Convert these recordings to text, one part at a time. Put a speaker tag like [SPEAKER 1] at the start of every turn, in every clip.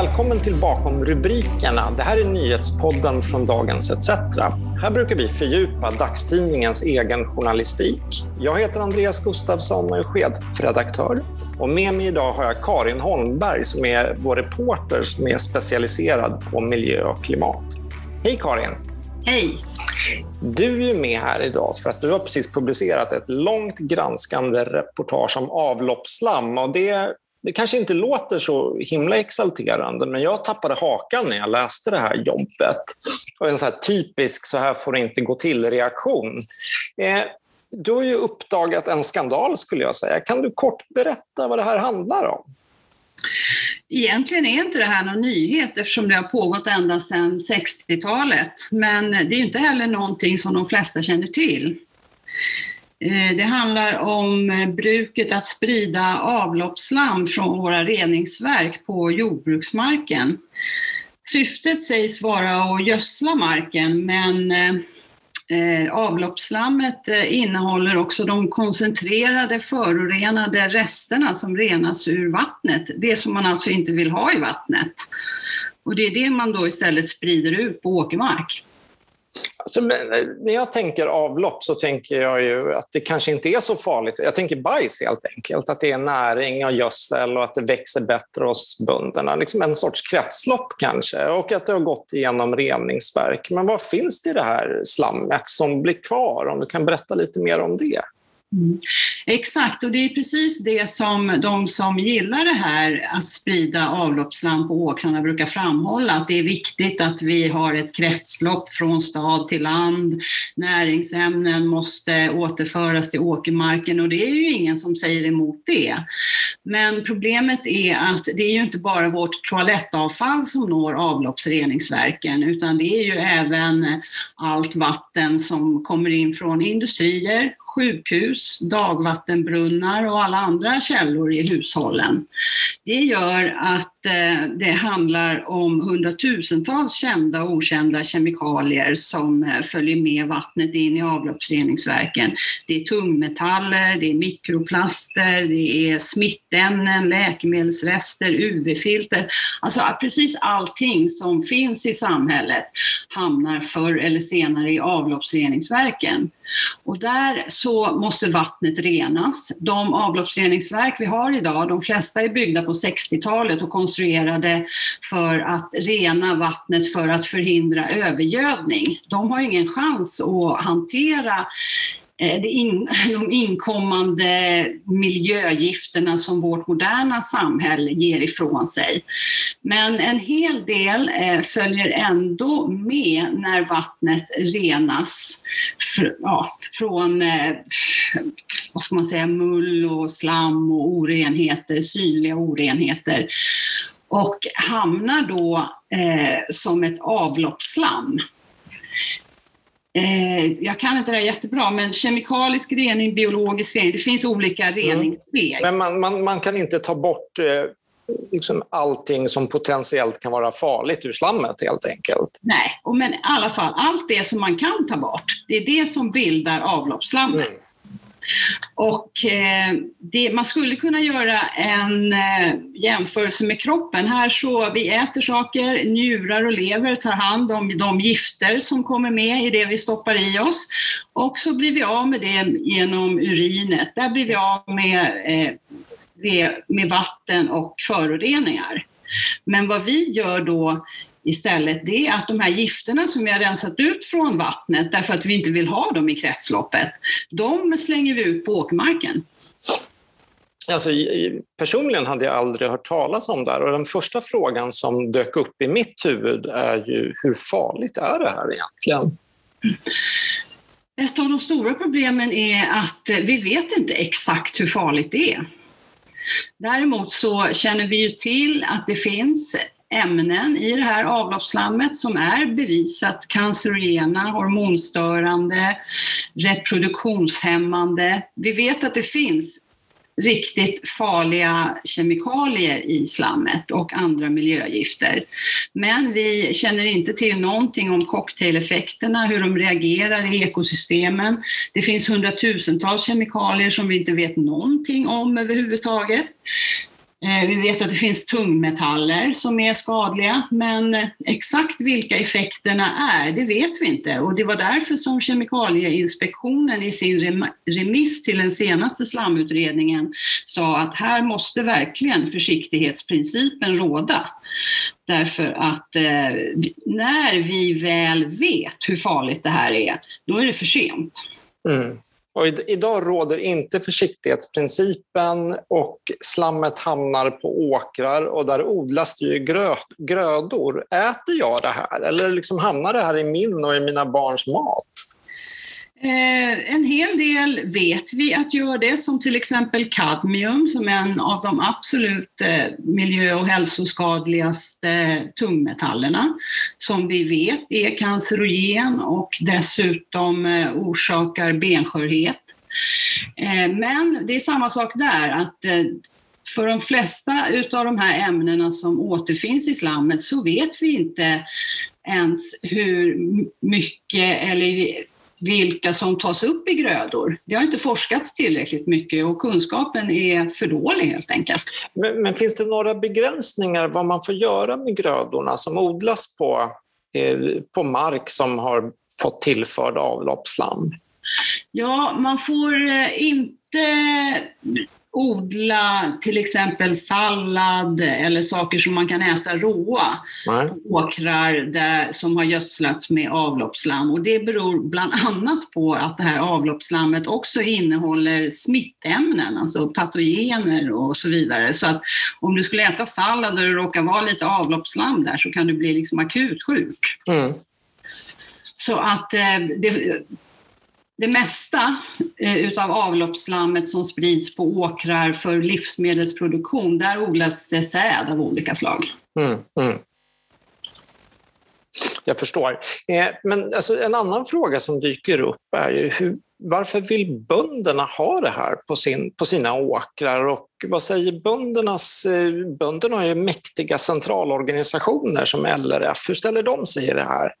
[SPEAKER 1] Välkommen till Bakom rubrikerna. Det här är nyhetspodden från Dagens ETC. Här brukar vi fördjupa dagstidningens egen journalistik. Jag heter Andreas Gustafsson och är chefredaktör. Och med mig idag har jag Karin Holmberg som är vår reporter som är specialiserad på miljö och klimat. Hej Karin!
[SPEAKER 2] Hej!
[SPEAKER 1] Du är med här idag för att du har precis publicerat ett långt granskande reportage om avloppsslam. Och det det kanske inte låter så himla exalterande, men jag tappade hakan när jag läste det här jobbet. Och en så typisk så här får det inte gå till-reaktion. Eh, du har ju uppdagat en skandal skulle jag säga. Kan du kort berätta vad det här handlar om?
[SPEAKER 2] Egentligen är inte det här någon nyhet eftersom det har pågått ända sedan 60-talet. Men det är inte heller någonting som de flesta känner till. Eh, det handlar om eh, bruket att sprida avloppsslam från våra reningsverk på jordbruksmarken. Syftet sägs vara att gödsla marken men eh, avloppsslammet innehåller också de koncentrerade förorenade resterna som renas ur vattnet. Det som man alltså inte vill ha i vattnet. Och det är det man då istället sprider ut på åkermark.
[SPEAKER 1] Alltså, eh, när jag tänker avlopp så tänker jag ju att det kanske inte är så farligt. Jag tänker bajs helt enkelt, att det är näring och gödsel och att det växer bättre hos bönderna. Liksom en sorts kretslopp kanske och att det har gått igenom reningsverk. Men vad finns det i det här slammet som blir kvar? Om du kan berätta lite mer om det.
[SPEAKER 2] Mm. Exakt, och det är precis det som de som gillar det här att sprida avloppsslam på åkrarna brukar framhålla, att det är viktigt att vi har ett kretslopp från stad till land. Näringsämnen måste återföras till åkermarken och det är ju ingen som säger emot det. Men problemet är att det är ju inte bara vårt toalettavfall som når avloppsreningsverken, utan det är ju även allt vatten som kommer in från industrier, sjukhus, dagvattenbrunnar och alla andra källor i hushållen. Det gör att Eh, det handlar om hundratusentals kända och okända kemikalier som eh, följer med vattnet in i avloppsreningsverken. Det är tungmetaller, det är mikroplaster, det är smittämnen, läkemedelsrester, UV-filter. Alltså precis allting som finns i samhället hamnar förr eller senare i avloppsreningsverken. Och där så måste vattnet renas. De avloppsreningsverk vi har idag, de flesta är byggda på 60-talet och konstruerade för att rena vattnet för att förhindra övergödning. De har ingen chans att hantera eh, in, de inkommande miljögifterna som vårt moderna samhälle ger ifrån sig. Men en hel del eh, följer ändå med när vattnet renas från eh, vad ska man säga, mull och slam och orenheter, synliga orenheter och hamnar då eh, som ett avloppsslam. Eh, jag kan inte det här jättebra, men kemikalisk rening, biologisk rening, det finns olika reningssteg. Mm.
[SPEAKER 1] Men man, man, man, kan inte ta bort eh, liksom allting som potentiellt kan vara farligt ur slammet helt enkelt?
[SPEAKER 2] Nej, men i alla fall allt det som man kan ta bort, det är det som bildar avloppsslammet. Mm. Och eh, det, man skulle kunna göra en eh, jämförelse med kroppen. Här så vi äter saker, njurar och lever tar hand om de gifter som kommer med i det vi stoppar i oss. Och så blir vi av med det genom urinet. Där blir vi av med, eh, med vatten och föroreningar. Men vad vi gör då istället det är att de här gifterna som vi har rensat ut från vattnet därför att vi inte vill ha dem i kretsloppet, de slänger vi ut på åkermarken.
[SPEAKER 1] Alltså, personligen hade jag aldrig hört talas om det här och den första frågan som dök upp i mitt huvud är ju hur farligt är det här egentligen?
[SPEAKER 2] Ett av de stora problemen är att vi vet inte exakt hur farligt det är. Däremot så känner vi ju till att det finns ämnen i det här avloppsslammet som är bevisat cancerogena, hormonstörande, reproduktionshämmande. Vi vet att det finns riktigt farliga kemikalier i slammet och andra miljögifter. Men vi känner inte till någonting om cocktaileffekterna, hur de reagerar i ekosystemen. Det finns hundratusentals kemikalier som vi inte vet någonting om överhuvudtaget. Eh, vi vet att det finns tungmetaller som är skadliga, men eh, exakt vilka effekterna är, det vet vi inte. Och det var därför som Kemikalieinspektionen i sin remiss till den senaste slamutredningen sa att här måste verkligen försiktighetsprincipen råda. Därför att eh, när vi väl vet hur farligt det här är, då är det för sent. Mm.
[SPEAKER 1] Och idag råder inte försiktighetsprincipen och slammet hamnar på åkrar och där odlas det ju grö grödor. Äter jag det här eller liksom hamnar det här i min och i mina barns mat?
[SPEAKER 2] Eh, en hel del vet vi att gör det, som till exempel kadmium som är en av de absolut eh, miljö och hälsoskadligaste tungmetallerna som vi vet är cancerogen och dessutom eh, orsakar benskörhet. Eh, men det är samma sak där, att eh, för de flesta av de här ämnena som återfinns i slammet så vet vi inte ens hur mycket eller vilka som tas upp i grödor. Det har inte forskats tillräckligt mycket och kunskapen är för dålig helt enkelt.
[SPEAKER 1] Men, men finns det några begränsningar vad man får göra med grödorna som odlas på, eh, på mark som har fått tillförd avloppsslam?
[SPEAKER 2] Ja, man får eh, inte odla till exempel sallad eller saker som man kan äta råa Nej. på åkrar där, som har gödslats med avloppsslam. Och det beror bland annat på att det här avloppsslammet också innehåller smittämnen, alltså patogener och så vidare. Så att om du skulle äta sallad och det råkar vara lite avloppsslam där så kan du bli liksom akut sjuk. Mm. Så att eh, det, det mesta eh, utav avloppsslammet som sprids på åkrar för livsmedelsproduktion, där odlas det säd av olika slag. Mm, mm.
[SPEAKER 1] Jag förstår. Eh, men alltså, en annan fråga som dyker upp är ju hur, varför vill bönderna ha det här på, sin, på sina åkrar? Och vad säger böndernas... Eh, bönderna har ju mäktiga centralorganisationer som LRF. Hur ställer de sig i det här?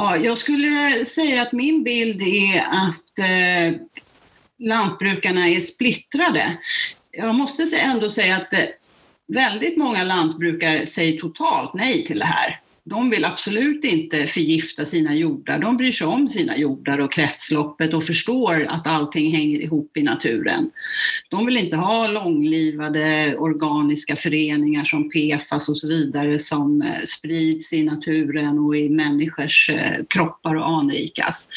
[SPEAKER 2] Ja, jag skulle säga att min bild är att eh, lantbrukarna är splittrade. Jag måste ändå säga att eh, väldigt många lantbrukare säger totalt nej till det här. De vill absolut inte förgifta sina jordar. De bryr sig om sina jordar och kretsloppet och förstår att allting hänger ihop i naturen. De vill inte ha långlivade organiska föreningar som PFAS och så vidare som eh, sprids i naturen och i människors eh, kroppar och anrikas.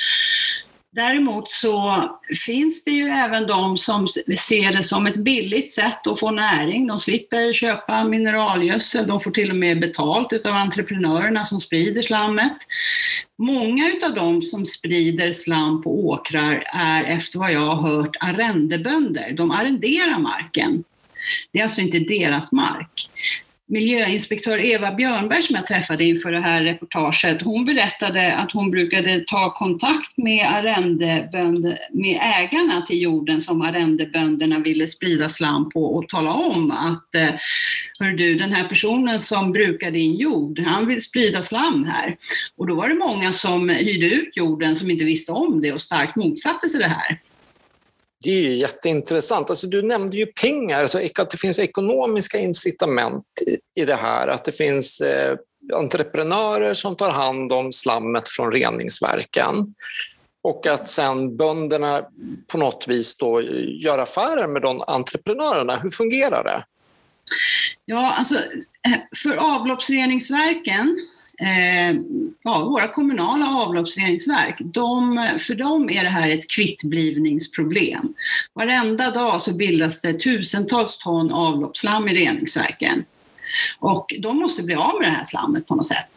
[SPEAKER 2] Däremot så finns det ju även de som ser det som ett billigt sätt att få näring. De slipper köpa mineralgödsel, de får till och med betalt av entreprenörerna som sprider slammet. Många av de som sprider slam på åkrar är efter vad jag har hört arrendebönder. De arrenderar marken. Det är alltså inte deras mark miljöinspektör Eva Björnberg som jag träffade inför det här reportaget, hon berättade att hon brukade ta kontakt med arrendebönder, med ägarna till jorden som arrendebönderna ville sprida slam på och tala om att eh, hör du, den här personen som brukar din jord, han vill sprida slam här. Och då var det många som hyrde ut jorden som inte visste om det och starkt motsatte sig det här.
[SPEAKER 1] Det är ju jätteintressant. Alltså, du nämnde ju pengar, alltså, så att det finns ekonomiska incitament i det här. Att det finns eh, entreprenörer som tar hand om slammet från reningsverken och att sen bönderna på något vis då gör affärer med de entreprenörerna. Hur fungerar det?
[SPEAKER 2] Ja, alltså eh, för avloppsreningsverken eh, ja, våra kommunala avloppsreningsverk, de, för dem är det här ett kvittblivningsproblem. Varenda dag så bildas det tusentals ton avloppsslam i reningsverken. Och de måste bli av med det här slammet på något sätt.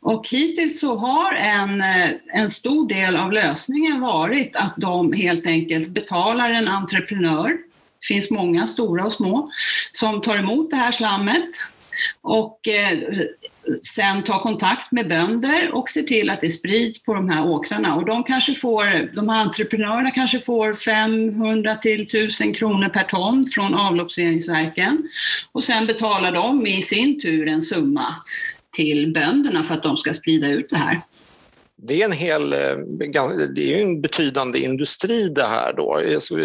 [SPEAKER 2] Och hittills så har en, eh, en stor del av lösningen varit att de helt enkelt betalar en entreprenör, det finns många stora och små, som tar emot det här slammet och eh, sen ta kontakt med bönder och se till att det sprids på de här åkrarna. Och de, kanske får, de här entreprenörerna kanske får 500 till 1000 kronor per ton från avloppsreningsverken och sen betalar de i sin tur en summa till bönderna för att de ska sprida ut det här.
[SPEAKER 1] det är en hel, eh, det är en betydande industri det här då,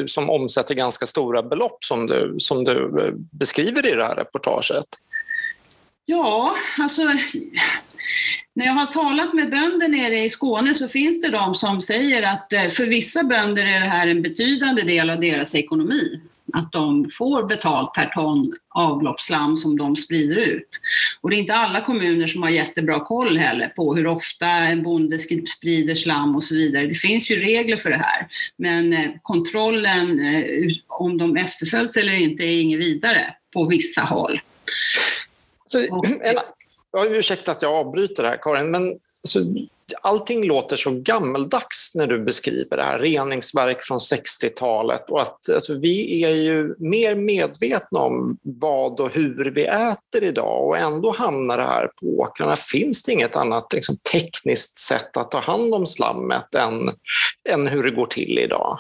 [SPEAKER 1] som omsätter ganska stora belopp som du, som du eh, beskriver i det här reportaget.
[SPEAKER 2] Ja, alltså när jag har talat med bönder nere i Skåne så finns det de som säger att eh, för vissa bönder är det här en betydande del av deras ekonomi att de får betalt per ton avloppsslam som de sprider ut. Och det är inte alla kommuner som har jättebra koll heller på hur ofta en bonde sprider slam och så vidare. Det finns ju regler för det här, men eh, kontrollen eh, om de efterföljs eller inte är inget vidare på vissa håll.
[SPEAKER 1] Så, en, ursäkta att jag avbryter här Karin, men alltså, allting låter så gammeldags när du beskriver det här, reningsverk från 60-talet och att alltså, vi är ju mer medvetna om vad och hur vi äter idag och ändå hamnar det här på åkrarna. Finns det inget annat liksom, tekniskt sätt att ta hand om slammet än, än hur det går till idag?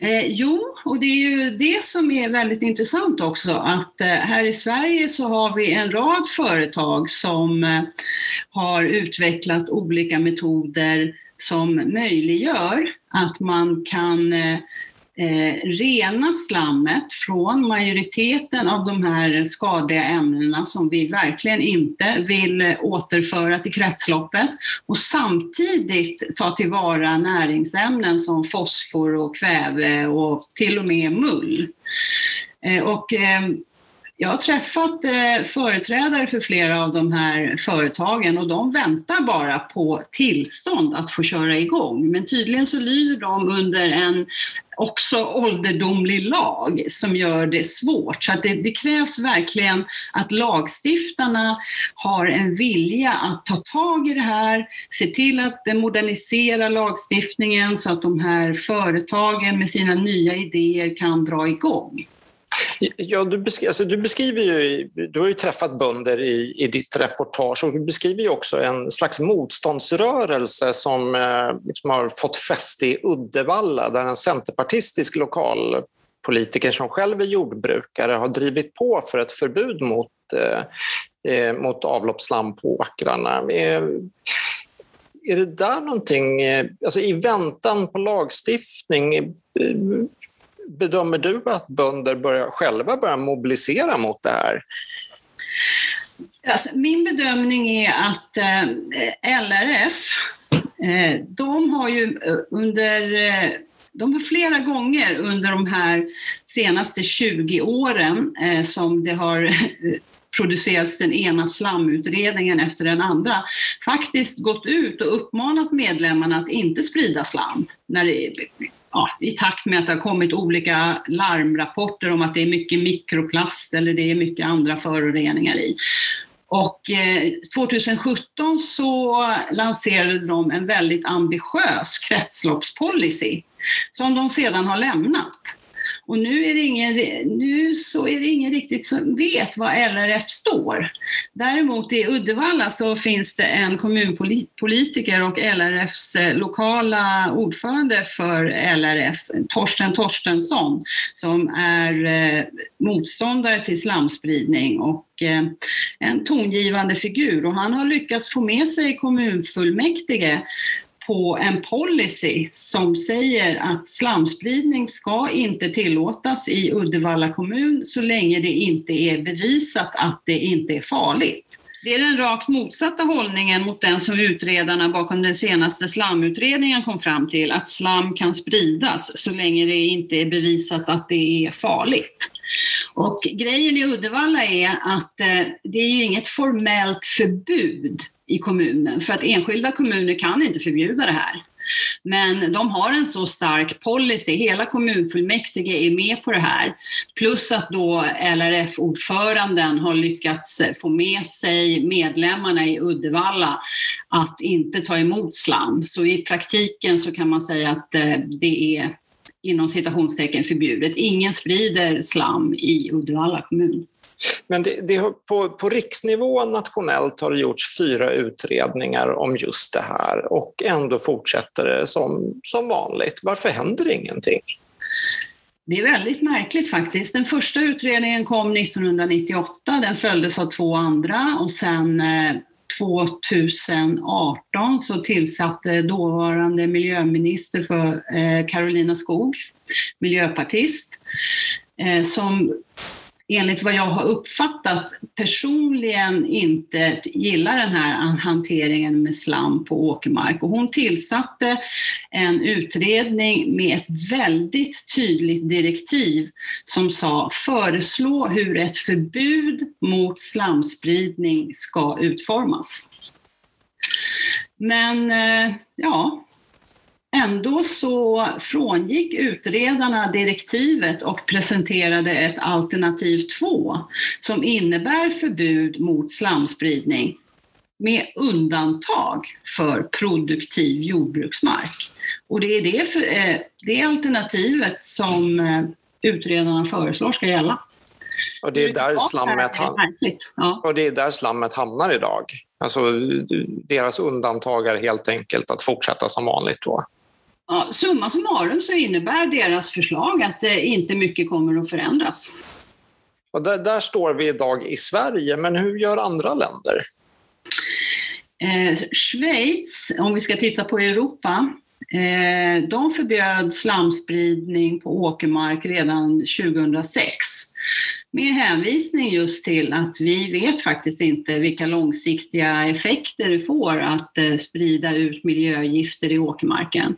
[SPEAKER 2] Eh, jo, och det är ju det som är väldigt intressant också att eh, här i Sverige så har vi en rad företag som eh, har utvecklat olika metoder som möjliggör att man kan eh, eh, rena slammet från majoriteten av de här skadliga ämnena som vi verkligen inte vill återföra till kretsloppet och samtidigt ta tillvara näringsämnen som fosfor och kväve och till och med mull. Eh, och, eh, jag har träffat eh, företrädare för flera av de här företagen och de väntar bara på tillstånd att få köra igång. Men tydligen så lyder de under en också ålderdomlig lag som gör det svårt. Så det, det, krävs verkligen att lagstiftarna har en vilja att ta tag i det här, se till att modernisera lagstiftningen så att de här företagen med sina nya idéer kan dra igång.
[SPEAKER 1] Ja, du, beskriver, alltså, du beskriver ju, du har ju träffat bönder i, i ditt reportage och du beskriver ju också en slags motståndsrörelse som eh, liksom har fått fäste i Uddevalla där en centerpartistisk lokalpolitiker som själv är jordbrukare har drivit på för ett förbud mot, eh, eh mot avloppsslam på åkrarna. Är, är det där någonting, eh, alltså i väntan på lagstiftning, bedömer du att bönder börjar, själva börjar mobilisera mot det här?
[SPEAKER 2] Alltså, min bedömning är att eh, LRF, eh, de har ju eh, under eh, de har flera gånger under de här senaste 20 åren eh, som det har eh, producerats den ena slamutredningen efter den andra, faktiskt gått ut och uppmanat medlemmarna att inte sprida slam när det, ja, i takt med att det har kommit olika larmrapporter om att det är mycket mikroplast eller det är mycket andra föroreningar i. Och eh, 2017 så lanserade de en väldigt ambitiös kretsloppspolicy som de sedan har lämnat. Och nu är, det ingen, nu så är det ingen riktigt som vet var LRF står. Däremot i Uddevalla så finns det en kommunpolitiker och LRFs eh, lokala ordförande för LRF, Torsten Torstensson, som är eh, motståndare till slamspridning och eh, en tongivande figur. Och han har lyckats få med sig kommunfullmäktige på en policy som säger att slamspridning ska inte tillåtas i Uddevalla kommun så länge det inte är bevisat att det inte är farligt. Det är den rakt motsatta hållningen mot den som utredarna bakom den senaste slamutredningen kom fram till, att slam kan spridas så länge det inte är bevisat att det är farligt. Och grejen i Uddevalla är att eh, det är ju inget formellt förbud i kommunen, för att enskilda kommuner kan inte förbjuda det här. Men de har en så stark policy, hela kommunfullmäktige är med på det här. Plus att då LRF-ordföranden har lyckats få med sig medlemmarna i Uddevalla att inte ta emot slam. Så i praktiken så kan man säga att eh, det är inom citationstecken förbjudet. Ingen sprider slam i Uddevalla kommun.
[SPEAKER 1] Men det, det, på, på riksnivå nationellt har det gjorts fyra utredningar om just det här och ändå fortsätter det som, som vanligt. Varför händer ingenting?
[SPEAKER 2] Det är väldigt märkligt faktiskt. Den första utredningen kom 1998, den följdes av två andra och sen eh, 2018 så tillsatte dåvarande miljöminister för eh, Carolina Skog, miljöpartist, eh, som enligt vad jag har uppfattat personligen inte gillar den här hanteringen med slam på åkermark. Och hon tillsatte en utredning med ett väldigt tydligt direktiv som sa föreslå hur ett förbud mot slamspridning ska utformas. Men eh, ja, Ändå så frångick utredarna direktivet och presenterade ett alternativ 2 som innebär förbud mot slamspridning med undantag för produktiv jordbruksmark. Och det är det, för, eh, det alternativet som eh, utredarna föreslår ska gälla.
[SPEAKER 1] Och det är där slammet, ja. och det är där slammet hamnar idag. Alltså, deras undantag är helt enkelt att fortsätta som vanligt. Då.
[SPEAKER 2] Ja, summa summarum så innebär deras förslag att det inte mycket kommer att förändras.
[SPEAKER 1] Och där, där står vi idag i Sverige, men hur gör andra länder?
[SPEAKER 2] Eh, Schweiz, om vi ska titta på Europa, eh, de förbjöd slamspridning på åkermark redan 2006 med hänvisning just till att vi vet faktiskt inte vilka långsiktiga effekter det får att eh, sprida ut miljögifter i åkermarken.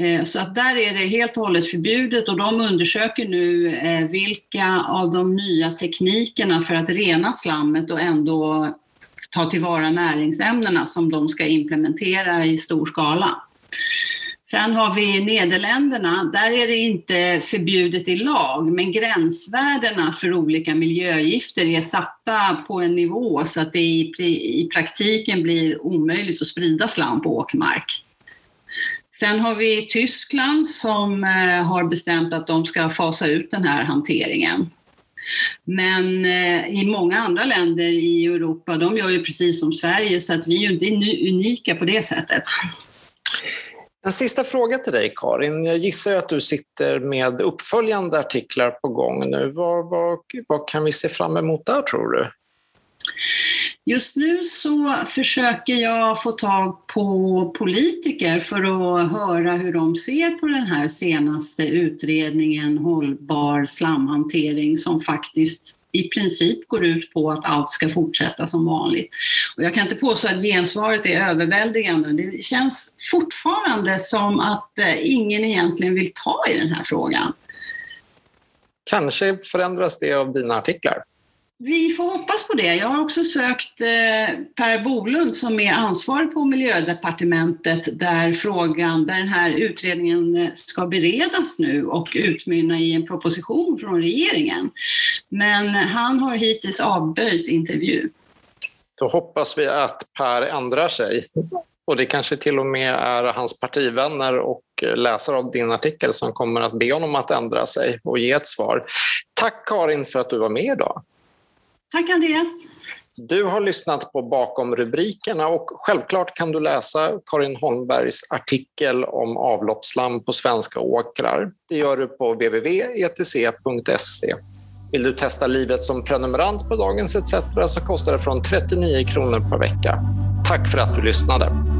[SPEAKER 2] Eh, så att där är det helt och hållet förbjudet och de undersöker nu eh, vilka av de nya teknikerna för att rena slammet och ändå ta tillvara näringsämnena som de ska implementera i stor skala. Sen har vi Nederländerna, där är det inte förbjudet i lag, men gränsvärdena för olika miljögifter är satta på en nivå så att det i, praktiken blir omöjligt att sprida slam på åkermark. Sen har vi Tyskland som eh, har bestämt att de ska fasa ut den här hanteringen. Men eh, i många andra länder i Europa, de gör ju precis som Sverige, så att vi är ju inte unika på det sättet.
[SPEAKER 1] En sista fråga till dig, Karin. Jag gissar att du sitter med uppföljande artiklar på gång nu. Vad, vad, vad kan vi se fram emot där, tror du?
[SPEAKER 2] Just nu så försöker jag få tag på politiker för att höra hur de ser på den här senaste utredningen Hållbar slamhantering som faktiskt i princip går ut på att allt ska fortsätta som vanligt. Och jag kan inte påstå att gensvaret är överväldigande. Det känns fortfarande som att eh, ingen egentligen vill ta i den här frågan.
[SPEAKER 1] Kanske förändras det av dina artiklar?
[SPEAKER 2] Vi får hoppas på det. Jag har också sökt eh, Per Bolund som är ansvarig på miljödepartementet där frågan, där den här utredningen eh, ska beredas nu och utmynna i en proposition från regeringen. Men han har hittills avböjt intervju.
[SPEAKER 1] Då hoppas vi att Per ändrar sig. Och det kanske till och med är hans partivänner och läsare av din artikel som kommer att be honom att ändra sig och ge ett svar. Tack Karin för att du var med idag.
[SPEAKER 2] Tack Andreas.
[SPEAKER 1] Du har lyssnat på Bakom rubrikerna och självklart kan du läsa Karin Holmbergs artikel om avloppsslam på svenska åkrar. Det gör du på www.etc.se. Vill du testa livet som prenumerant på Dagens ETC så kostar det från 39 kronor per vecka. Tack för att du lyssnade.